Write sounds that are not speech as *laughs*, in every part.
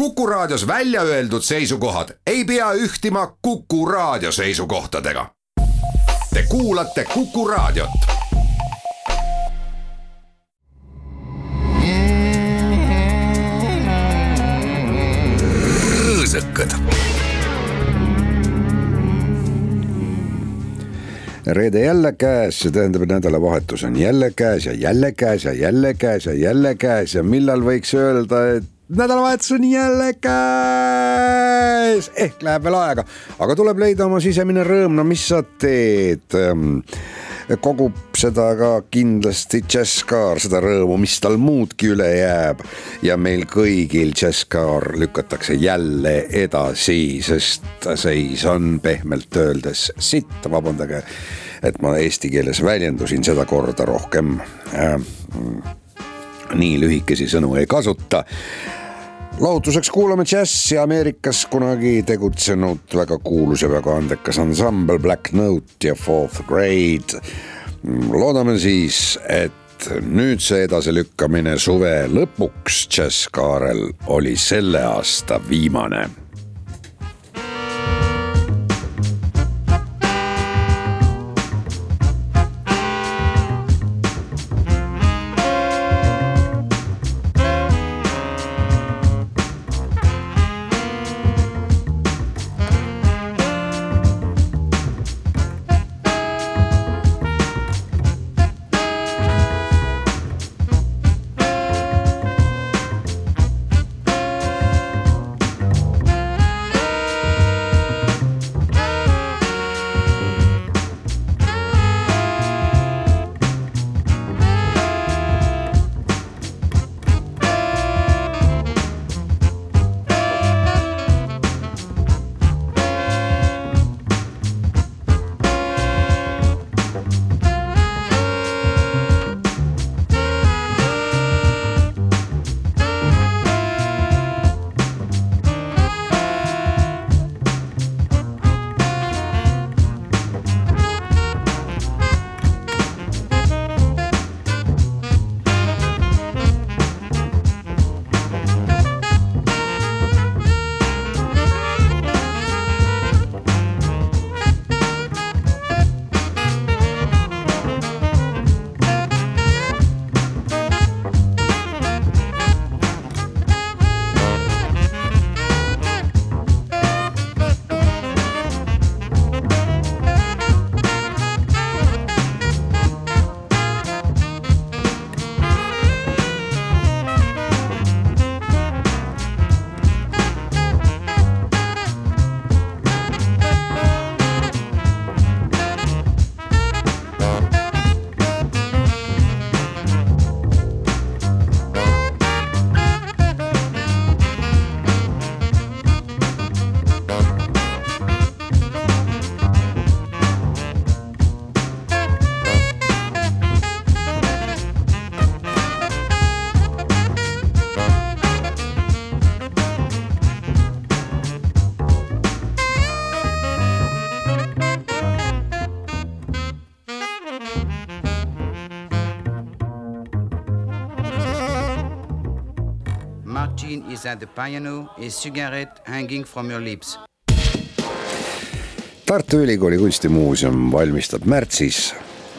Kuku Raadios välja öeldud seisukohad ei pea ühtima Kuku Raadio seisukohtadega. Te kuulate Kuku Raadiot. rõõsakad. reede jälle käes, see tähendab, et nädalavahetus on jälle käes ja jälle käes ja jälle käes ja jälle käes ja millal võiks öelda, et nädalavahetus on jälle käes, ehk läheb veel aega, aga tuleb leida oma sisemine rõõm, no mis sa teed? kogub seda ka kindlasti Jazzcar, seda rõõmu, mis tal muudki üle jääb. ja meil kõigil Jazzcar lükatakse jälle edasi, sest seis on pehmelt öeldes sitt, vabandage, et ma eesti keeles väljendusin seda korda rohkem. Äh, nii lühikesi sõnu ei kasuta lahutuseks kuulame džässi Ameerikas kunagi tegutsenud väga kuulus ja väga andekas ansambel Black Note ja Fourth Grade. loodame siis, et nüüd see edasilükkamine suve lõpuks džässkaarel oli selle aasta viimane at the piano, a cigarette hanging from your lips. Tartu Ülikooli kunstimuuseum valmistab märtsis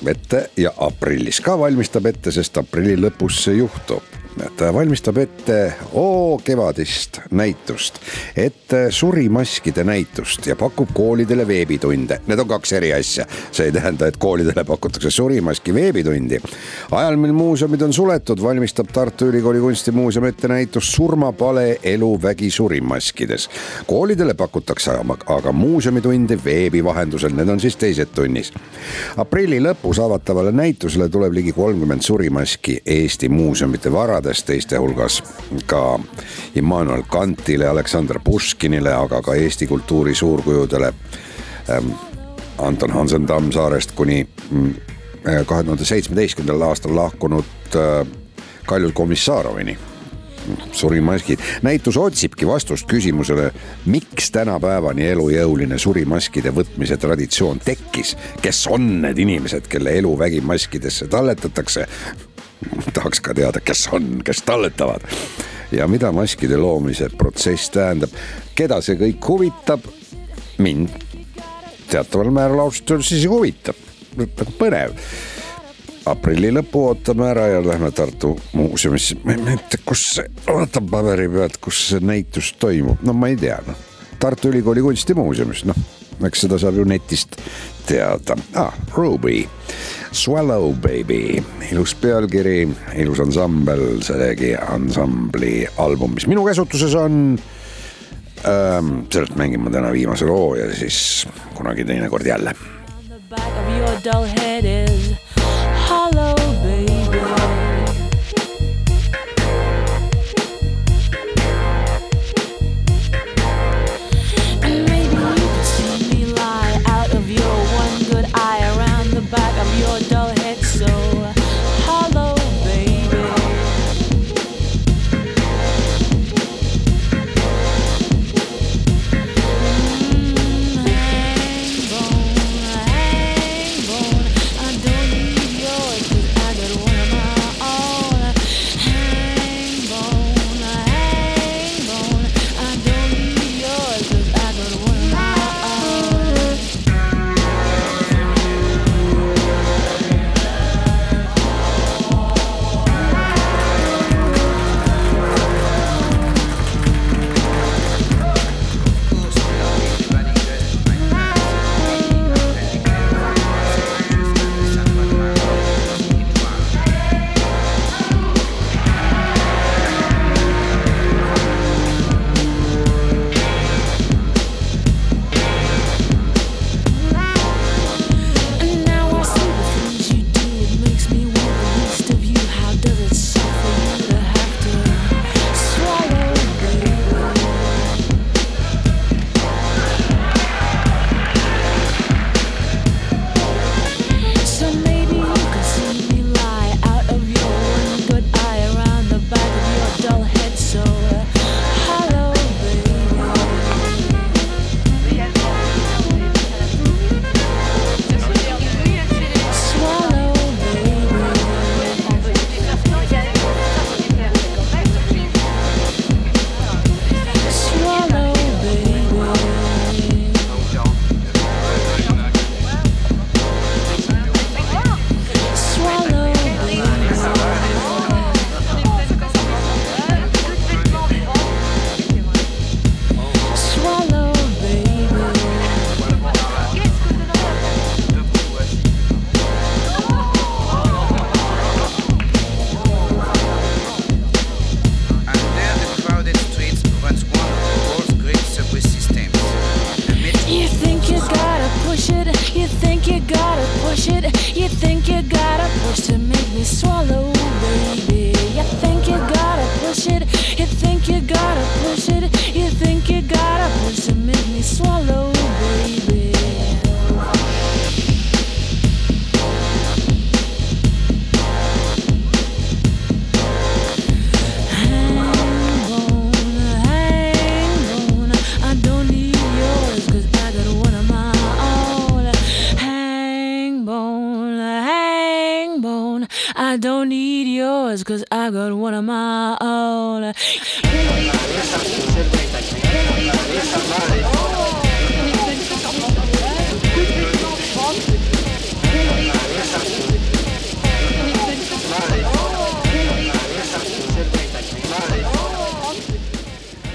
ette ja aprillis ka valmistab ette, sest aprilli lõpus see juhtub ta valmistab ette oo kevadist näitust, ette surimaskide näitust ja pakub koolidele veebitunde. Need on kaks eri asja, see ei tähenda, et koolidele pakutakse surimaski veebitundi. ajal, mil muuseumid on suletud, valmistab Tartu Ülikooli kunstimuuseum ette näitust Surmapale eluvägi surimaskides. koolidele pakutakse aga muuseumitunde veebi vahendusel, need on siis teised tunnis. aprilli lõpus avatavale näitusele tuleb ligi kolmkümmend surimaski Eesti muuseumite varadest teadlast, teiste hulgas ka Immanuel Kantile, Aleksandr Puškinile, aga ka Eesti kultuuri suurkujudele ähm,. Anton Hansen Tammsaarest kuni mm, äh, kahe tuhande seitsmeteistkümnendal aastal lahkunud äh, Kaljul Komissarovini surimaskid. näitus otsibki vastust küsimusele, miks tänapäevani elujõuline surimaskide võtmise traditsioon tekkis. kes on need inimesed, kelle elu vägimaskidesse talletatakse tahaks ka teada, kes on, kes talletavad. ja mida maskide loomise protsess tähendab, keda see kõik huvitab, mind teataval määral ausalt öeldes siis huvitab, nagu põnev. Aprilli lõpu ootame ära ja lähme Tartu muuseumisse, ma ei mäleta, kus see, vaatan paberi pealt, kus see näitus toimub, no ma ei tea, noh. Tartu Ülikooli kunstimuuseumis, noh, eks seda saab ju netist teada. Ah,. Ruby, Swallow Baby, ilus pealkiri, ilus ansambel, see tegi ansambli album, mis minu käsutuses on ähm,. sellest mängin ma täna viimase loo ja siis kunagi teinekord jälle. Back of your dull head is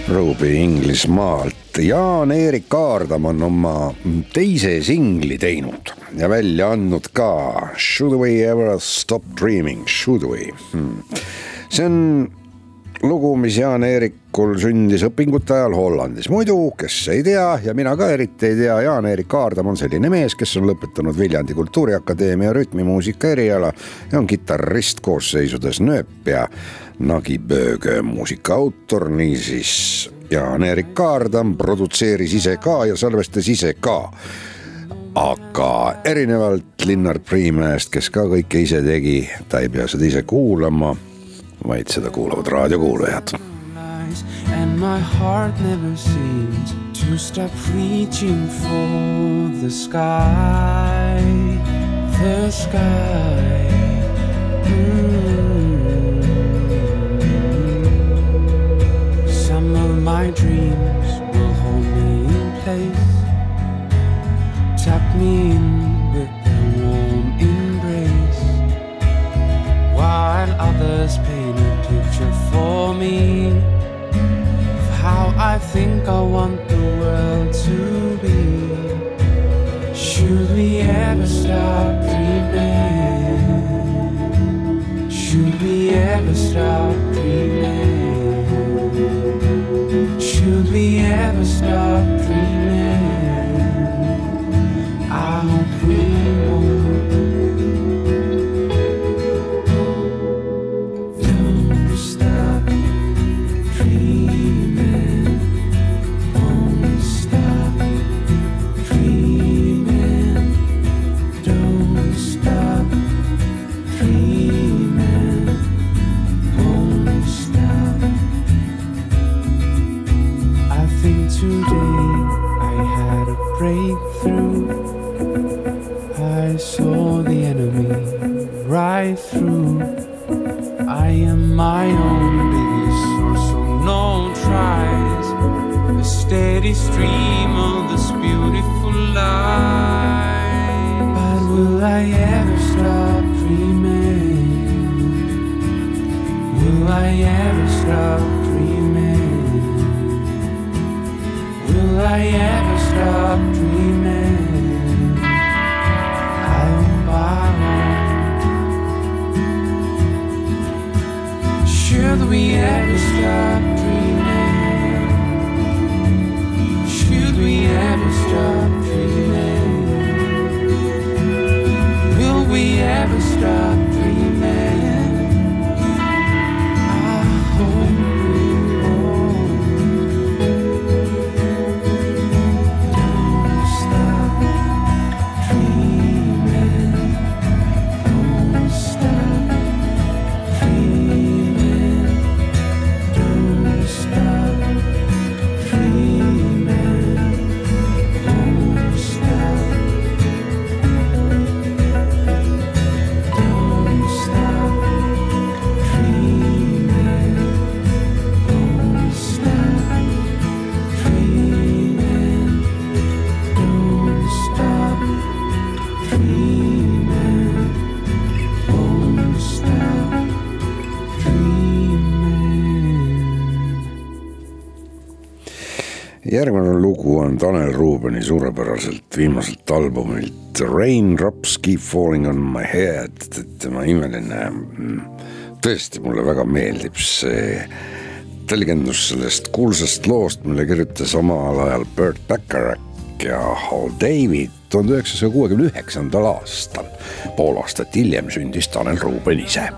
Inglismaalt. Jaan-Erik Kaardam on oma teise singli teinud ja välja andnud ka Should we ever stop dreaming, should we hmm.? see on lugu, mis Jaan-Eerikul sündis õpingute ajal Hollandis. muidu, kes ei tea ja mina ka eriti ei tea, Jaan-Erik Kaardam on selline mees, kes on lõpetanud Viljandi Kultuuriakadeemia rütmimuusika eriala ja on kitarrist koosseisudes Nööp ja Nagi Bööge muusika autor, niisiis Jaan-Erik Kaardam produtseeris ise ka ja salvestas ise ka. aga erinevalt Linnar Priimäest, kes ka kõike ise tegi, ta ei pea seda ise kuulama, vaid seda kuulavad raadiokuulajad. And my heart never seems to stop reaching for the sky, the sky. Mm. My dreams will hold me in place. Tap me in with their warm embrace. While others paint a picture for me of how I think I want the world to be. Should we ever stop dreaming? Should we ever stop dreaming? We ever stop Tanel Ruubeni suurepäraselt viimaselt albumilt Raindrops keep falling on my head, tema imeline. mm, tõesti, mulle väga meeldib see tõlgendus sellest kuulsast loost, mille kirjutas omal ajal Burt Bacharach ja Hal David tuhande üheksasaja kuuekümne üheksandal aastal. pool aastat hiljem sündis Tanel Ruuben ise.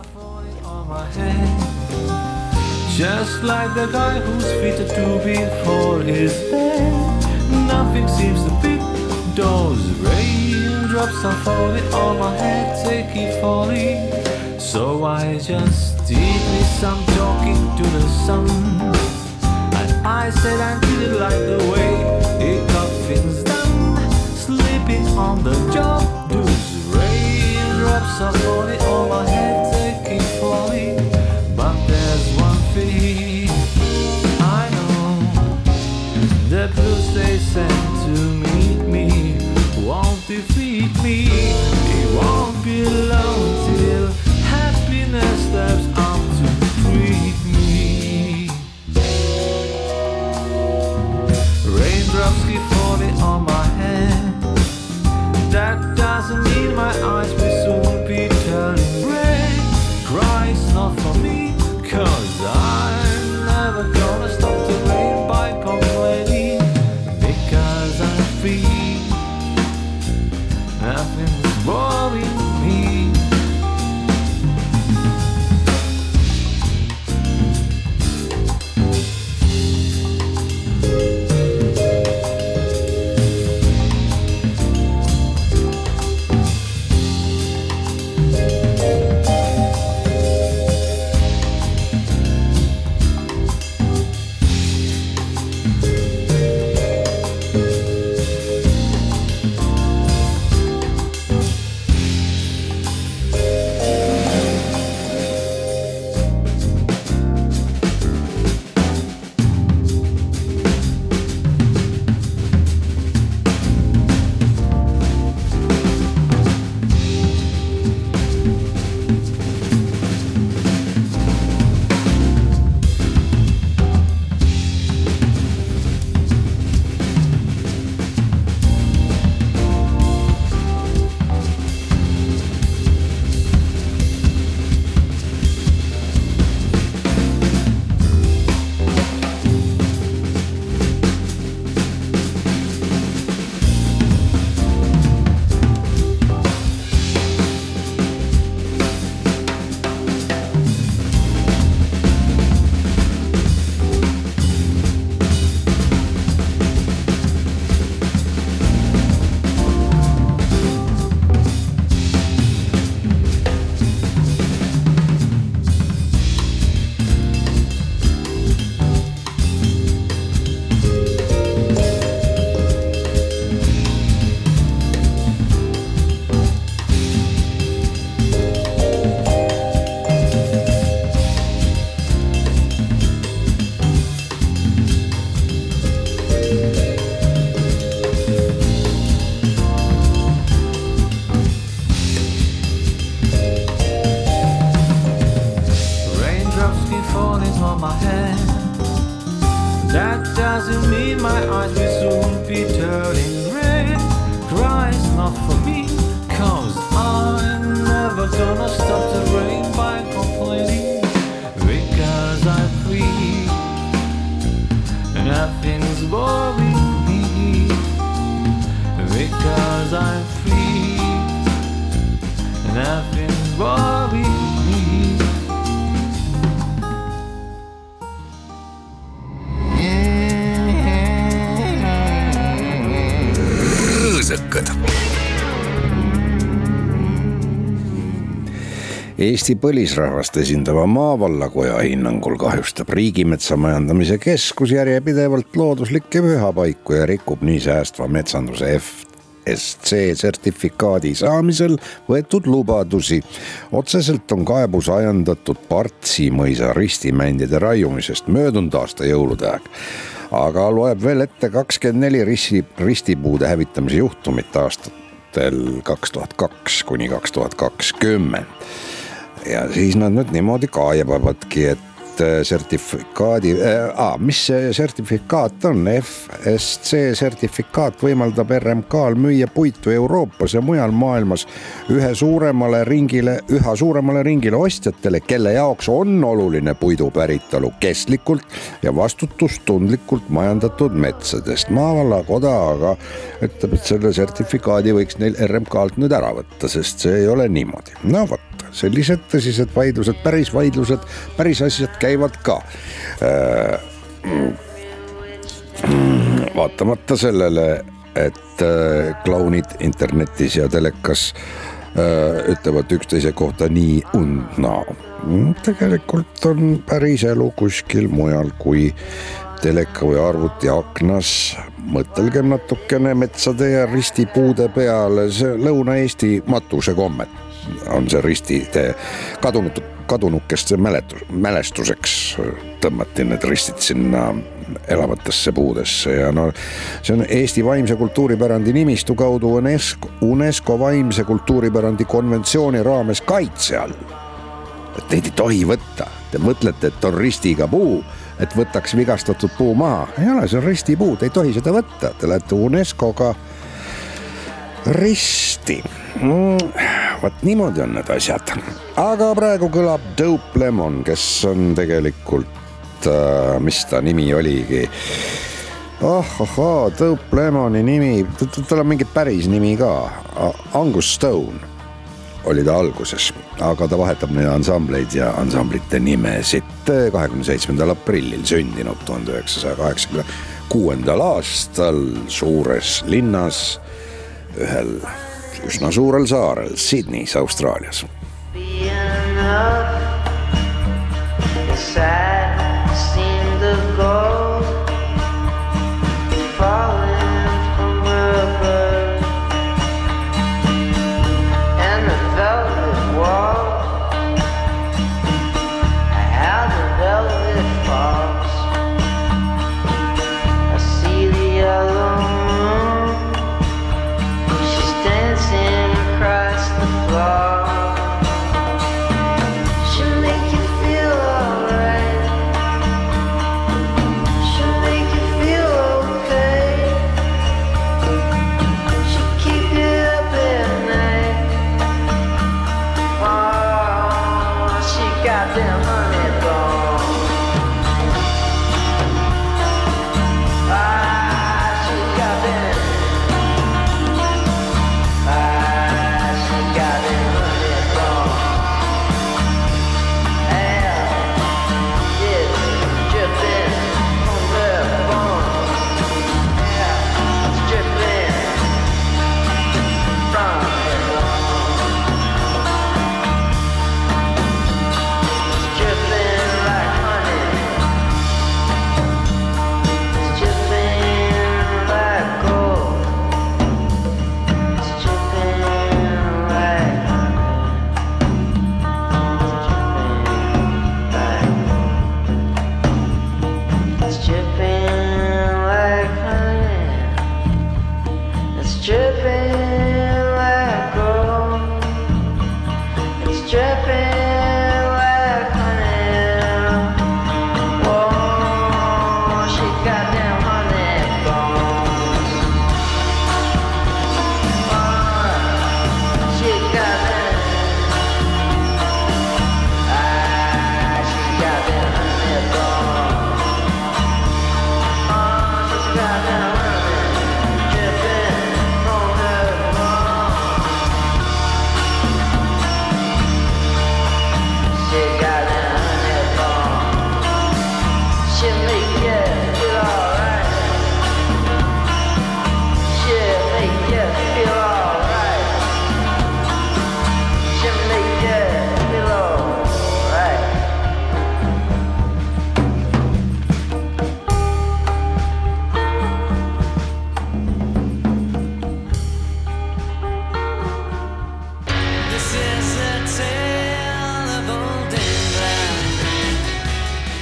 Just like the guy whose feet are too big for his bed. Nothing seems to fit. Those raindrops are falling on my head, they keep falling. So I just did me some talking to the sun. And I said I didn't like the way it got things done. Sleeping on the job, those raindrops are falling on my head, on my head. That doesn't mean my eyes my eyes Eesti põlisrahvast esindava maavallakoja hinnangul kahjustab Riigimetsa Majandamise Keskus järjepidevalt looduslikke pühapaiku ja rikub nii säästva metsanduse FSC sertifikaadi saamisel võetud lubadusi. otseselt on kaebus ajendatud Partsi mõisa ristimändide raiumisest möödunud aasta jõulude aeg aga loeb veel ette kakskümmend neli risti, ristipuude hävitamise juhtumit aastatel kaks tuhat kaks kuni kaks tuhat kakskümmend ja siis nad nüüd niimoodi kaebavadki, et äh, sertifikaadi äh,, mis see sertifikaat on, FSC sertifikaat võimaldab RMK-l müüa puitu Euroopas ja mujal maailmas ühe suuremale ringile, üha suuremale ringile ostjatele, kelle jaoks on oluline puidu päritolu kestlikult ja vastutustundlikult majandatud metsadest. maavallakoda aga ütleb, et selle sertifikaadi võiks neil RMK-lt nüüd ära võtta, sest see ei ole niimoodi. no vot, sellised tõsised vaidlused, päris vaidlused, päris asjad käivad ka vaatamata sellele, et äh, klounid internetis ja telekas äh, ütlevad üksteise kohta nii und naa. tegelikult on päris elu kuskil mujal kui teleka või arvuti aknas. mõtelgem natukene metsade ja ristipuude peale, see Lõuna-Eesti matusekommet on see ristitee kadunud, kadunukeste mäletus, mälestuseks tõmmati need ristid sinna elavatesse puudesse ja no see on Eesti vaimse kultuuripärandi nimistu kaudu UNESCO, UNESCO vaimse kultuuripärandi konventsiooni raames kaitse all. et neid ei tohi võtta, te mõtlete, et on ristiga puu, et võtaks vigastatud puu maha, ei ole, see on ristipuu, te ei tohi seda võtta, te lähete UNESCO-ga risti. Mm,. vot niimoodi on need asjad, aga praegu kõlab Dope Lemon, kes on tegelikult äh,, mis ta nimi oligi? Oh, ohoo, Dope Lemoni nimi, tal on mingi päris nimi ka, Angus Stone oli ta alguses, aga ta vahetab neid ansambleid ja ansamblite nimesid. kahekümne seitsmendal aprillil sündinud tuhande üheksasaja kaheksakümne kuuendal aastal suures linnas ühel üsna suurel saarel Sydneys, Austraalias.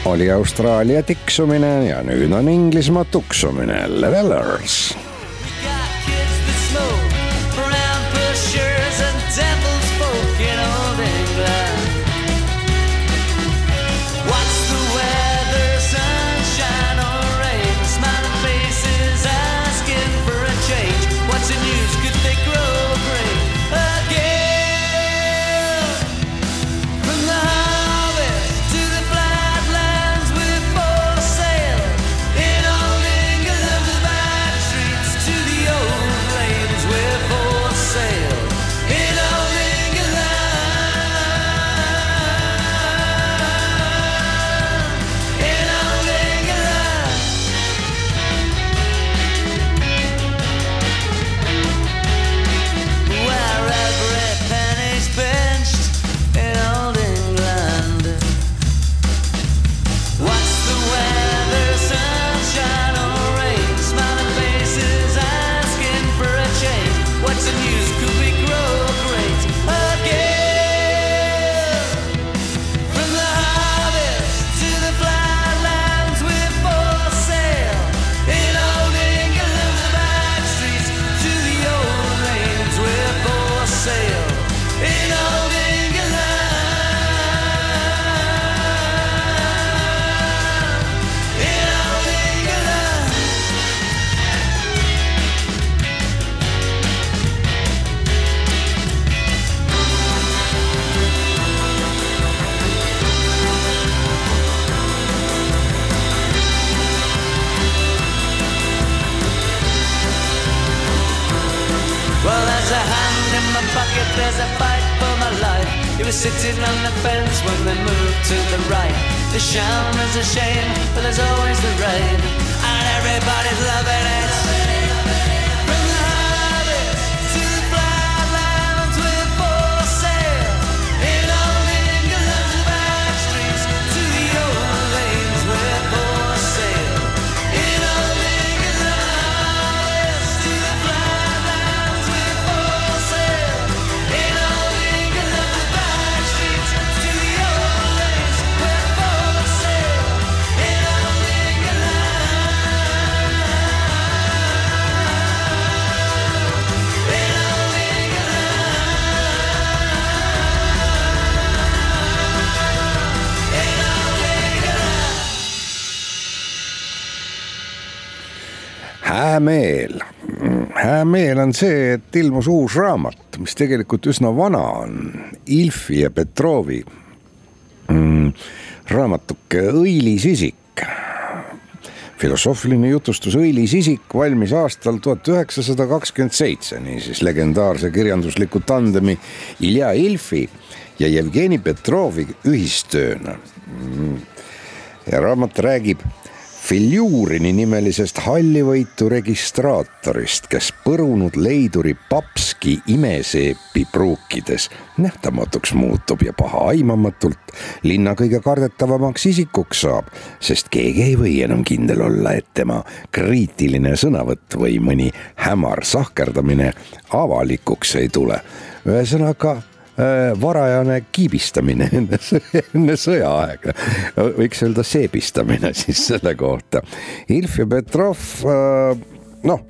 Oli Austraalia tiksumine ja nüüd on Inglismaa tuksumine, Levelers see, et ilmus uus raamat, mis tegelikult üsna vana on. Ilfi ja Petrovi mm, raamatuke Õilis isik. filosoofiline jutustus Õilis isik valmis aastal tuhat üheksasada kakskümmend seitse, niisiis legendaarse kirjandusliku tandemi Ilja Ilfi ja Jevgeni Petrovi ühistööna ja raamat räägib Filjurini nimelisest hallivõitu registraatorist, kes põrunud leiduri papski imeseepi pruukides nähtamatuks muutub ja pahaaimamatult linna kõige kardetavamaks isikuks saab, sest keegi ei või enam kindel olla, et tema kriitiline sõnavõtt või mõni hämar sahkerdamine avalikuks ei tule. ühesõnaga varajane kiibistamine *laughs* enne, enne sõjaaega, võiks öelda seebistamine *laughs* siis selle kohta. Ilf ja Petrov, noh,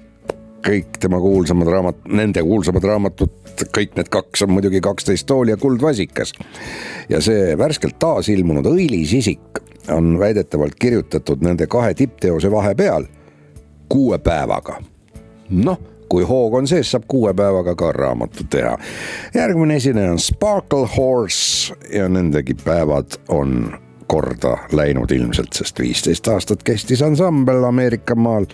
kõik tema kuulsamad raamat, nende kuulsamad raamatud, kõik need kaks on muidugi kaksteist tooli ja kuldvasikas. ja see värskelt taasilmunud Õilis isik on väidetavalt kirjutatud nende kahe tippteose vahepeal kuue päevaga. noh kui hoog on sees, saab kuue päevaga ka raamatu teha. järgmine esineja on Sparkle Horse ja nendegi päevad on korda läinud ilmselt, sest viisteist aastat kestis ansambel Ameerika maal.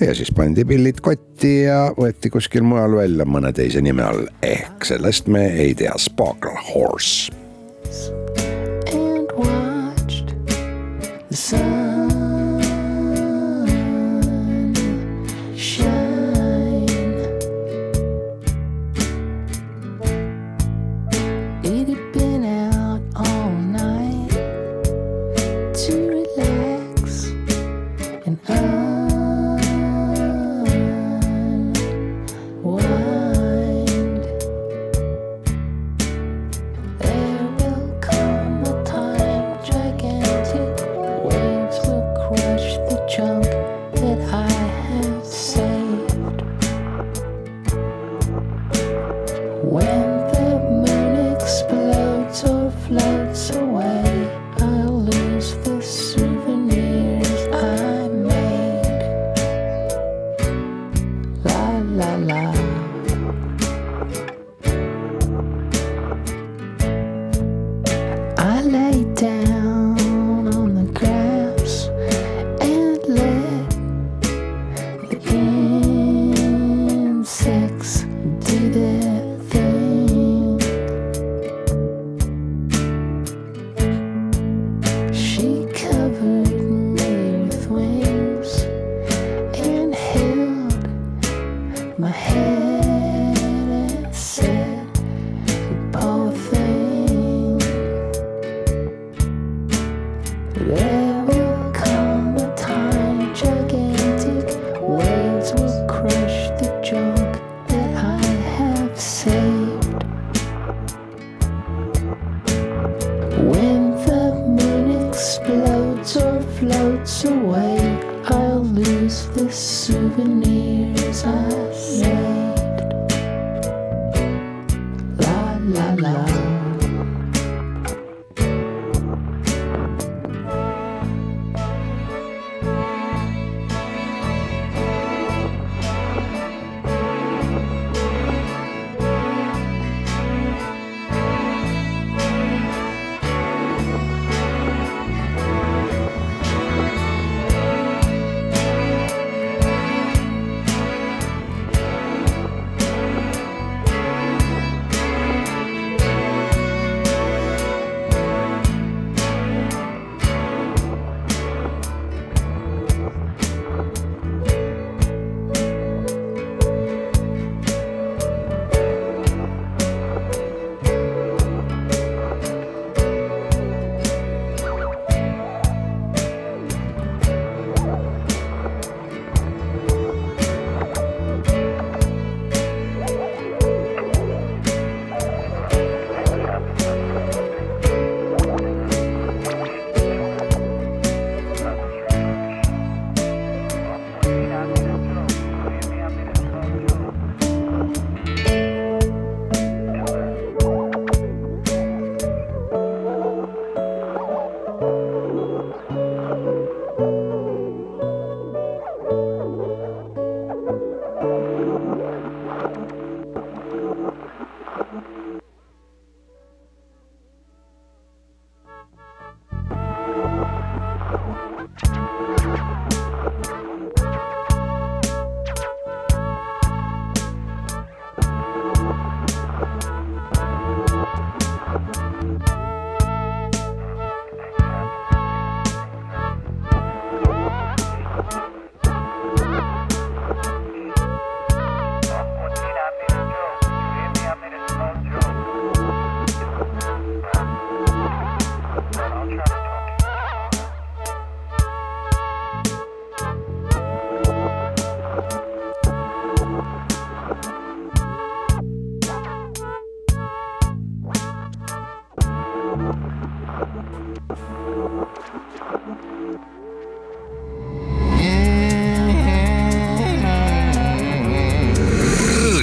ja siis pandi pillid kotti ja võeti kuskil mujal välja mõne teise nime all, ehk sellest me ei tea, Sparkle Horse. and watched the sun you.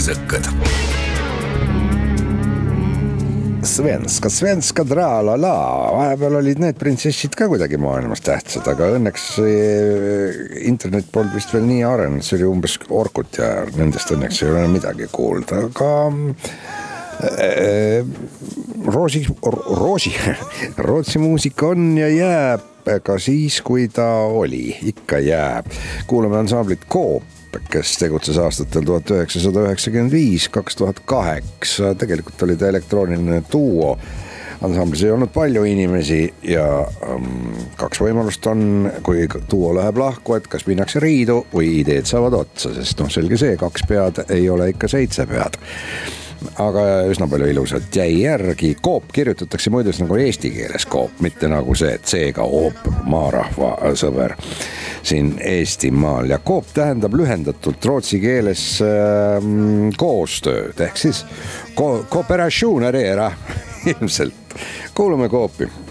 õõsakad. Svenska, Svenska tra-la-la, vahepeal olid need printsessid ka kuidagi maailmas tähtsad, aga õnneks eh, internet polnud vist veel nii arenenud, see oli umbes Orkut ja nendest õnneks ei ole midagi kuulda, aga äh, Roosi, Roosi, *laughs* Rootsi muusika on ja jääb ka siis, kui ta oli, ikka jääb. kuulame ansamblit Coop kes tegutses aastatel tuhat üheksasada üheksakümmend viis, kaks tuhat kaheksa, tegelikult oli ta elektrooniline duo. ansamblis ei olnud palju inimesi ja um, kaks võimalust on, kui duo läheb lahku, et kas minnakse riidu või ideed saavad otsa, sest noh, selge see, kaks pead ei ole ikka seitse pead aga üsna palju ilusat. Jäi järgi, koop kirjutatakse muideks nagu eesti keeles koop, mitte nagu see C-ga oop, maarahva sõber siin Eestimaal. Ja koop tähendab lühendatult rootsi keeles äh, koostööd. Ehk siis ko kooperatsioon era *laughs* ilmselt, kuulame koopi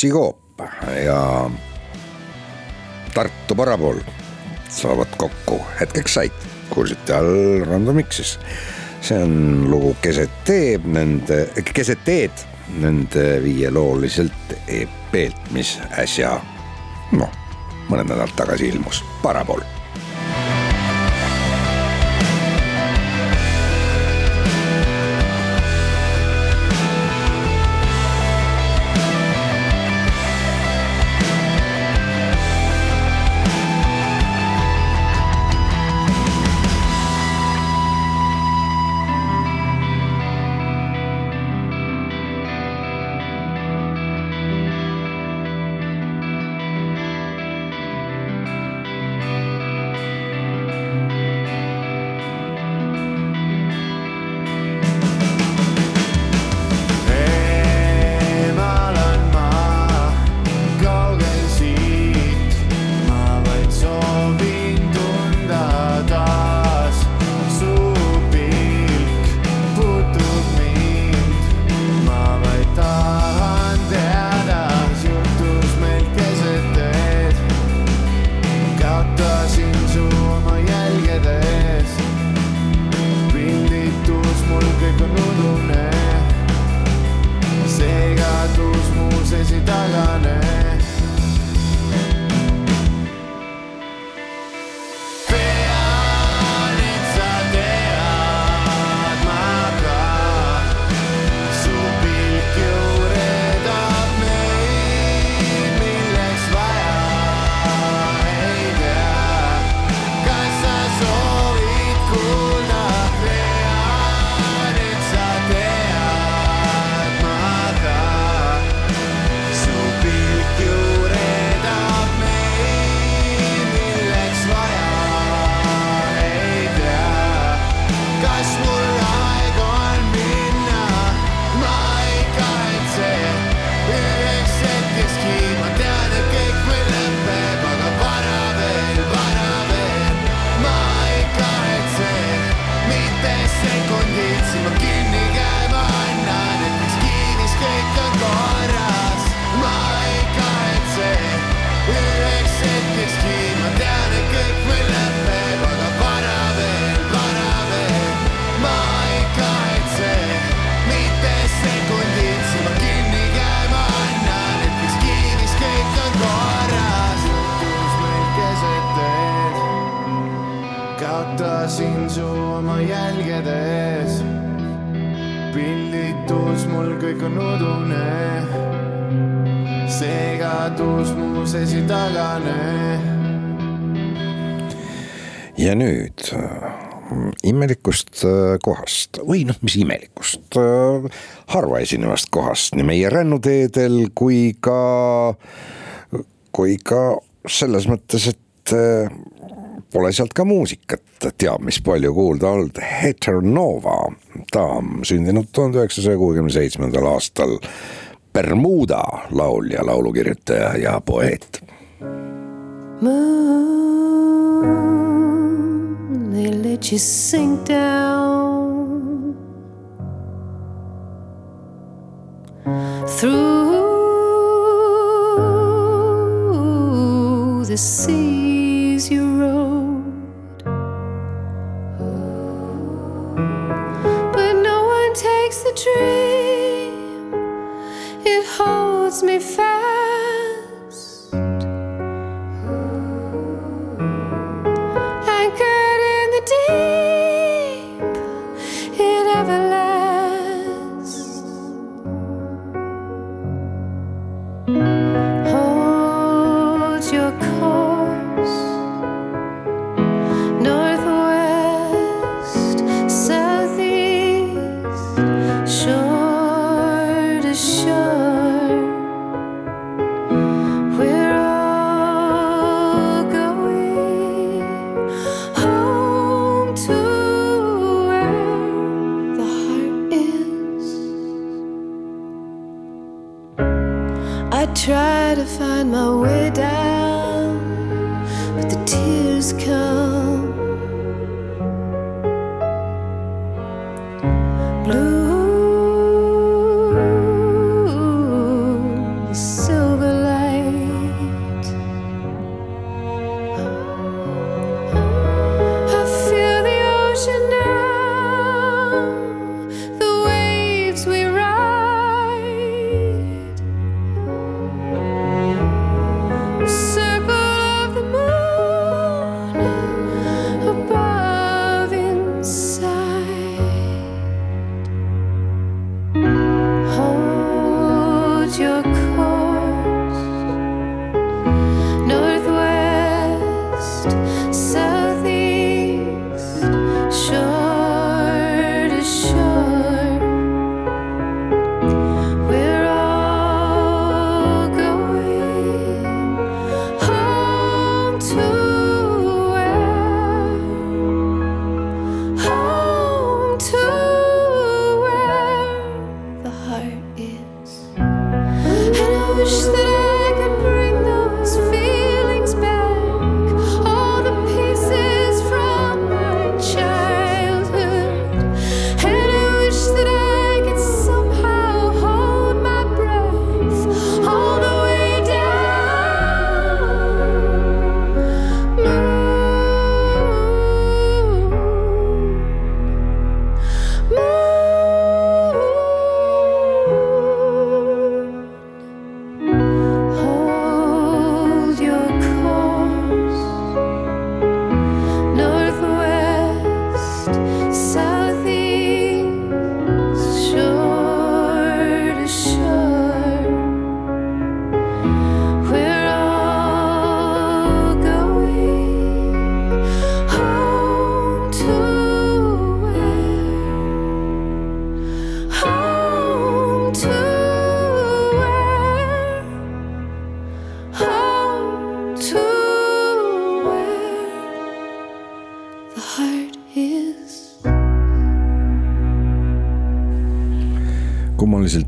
Rootsi Coop ja Tartu Parapool saavad kokku hetkeks said, kuulsite all Randomixis. see on lugu Keset teeb nende, Keset teed nende viielooliselt EP-lt, mis äsja noh, mõned nädalad tagasi ilmus, Parapool ilma jälgede ees. pillitus mul kõik on udune. segadus mu sesitagane. ja nüüd äh, imelikust äh, kohast või noh, mis imelikust, äh, harva esinevast kohast nii meie rännuteedel kui ka, kui ka selles mõttes, et pole sealt ka muusikat teab mis palju kuulda olnud. Heter Nova, ta on sündinud tuhande üheksasaja kuuekümne seitsmendal aastal. Bermuda laulja, laulukirjutaja ja poeet. Moon, they let you sink down through the sea.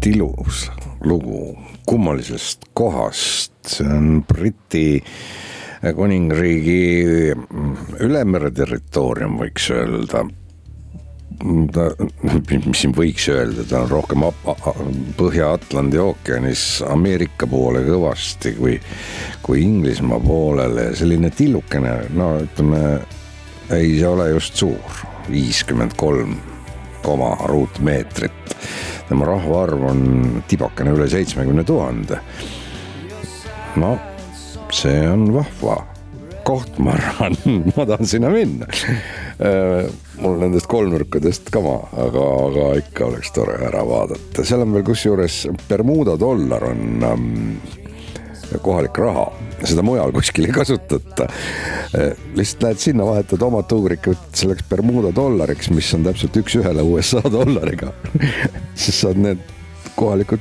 Kummaliselt ilus lugu. Kummalisest kohast, see on Briti kuningriigi ülemere territoorium, võiks öelda. Ta, mis siin võiks öelda, ta on rohkem Põhja-Atlandi ookeanis Ameerika poole kõvasti kui, kui Inglismaa poolele, selline tillukene, no ütleme, ei ole just suur, viiskümmend kolm koma ruutmeetrit. Tema rahvaarv on tibakene üle seitsmekümne tuhande. no see on vahva koht, ma arvan, *laughs* ma tahan sinna minna. Mul nendest kolmnurkadest kama, aga, aga ikka oleks tore ära vaadata, seal on veel kusjuures Bermuda dollar on ähm, kohalik raha, seda mujal kuskil ei kasutata. lihtsalt lähed sinna, vahetad oma tuurikut selleks Bermuda dollariks, mis on täpselt üks-ühele USA *laughs* dollariga siis saad need kohalikud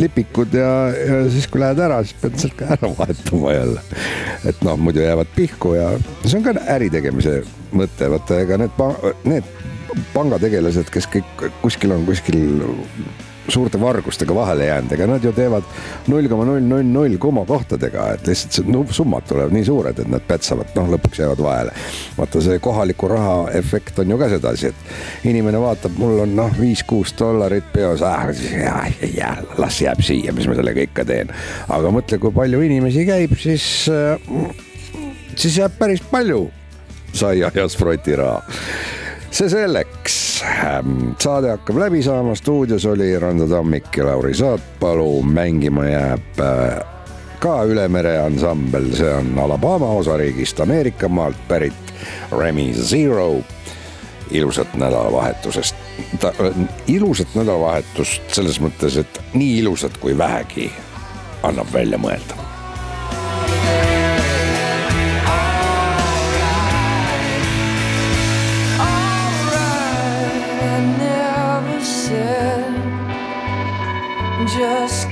lipikud ja, ja siis, kui lähed ära, siis pead sealt ka ära vahetama jälle. et noh, muidu jäävad pihku ja see on ka äri tegemise mõte, vaata ega need, need pangategelased, kes kõik kuskil on kuskil suurte vargustega vahele jäänud, ega nad ju teevad null koma null null null komakohtadega, et lihtsalt see summad tulevad nii suured, et nad pätsavad, noh lõpuks jäävad vahele. vaata see kohaliku raha efekt on ju ka sedasi, et inimene vaatab, mul on noh, viis-kuus dollarit peos ah,, las jääb siia, mis ma sellega ikka teen. aga mõtle, kui palju inimesi käib, siis, siis jääb päris palju saia ja sproti raha see selleks, saade hakkab läbi saama, stuudios oli Rando Tammik ja Lauri Saatpalu, mängima jääb äh, ka üle mere ansambel, see on Alabama osariigist, Ameerika maalt pärit Remy Zero. ilusat nädalavahetusest, ilusat nädalavahetust selles mõttes, et nii ilusat kui vähegi annab välja mõelda.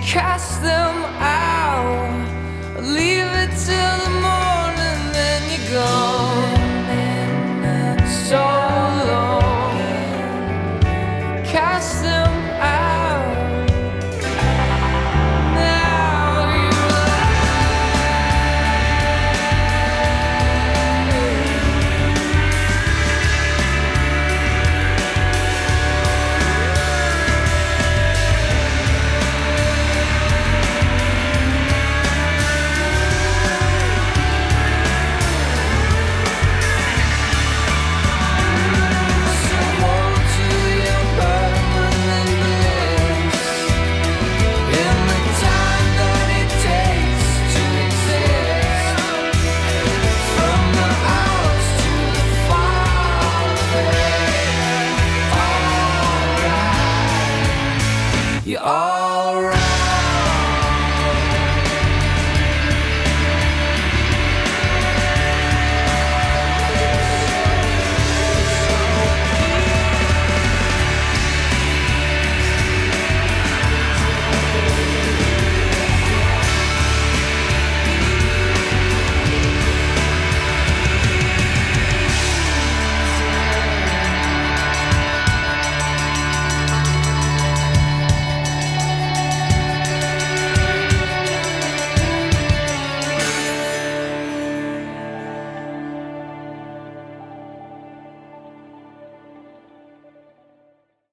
cast them out, leave it till the morning, then you're gone.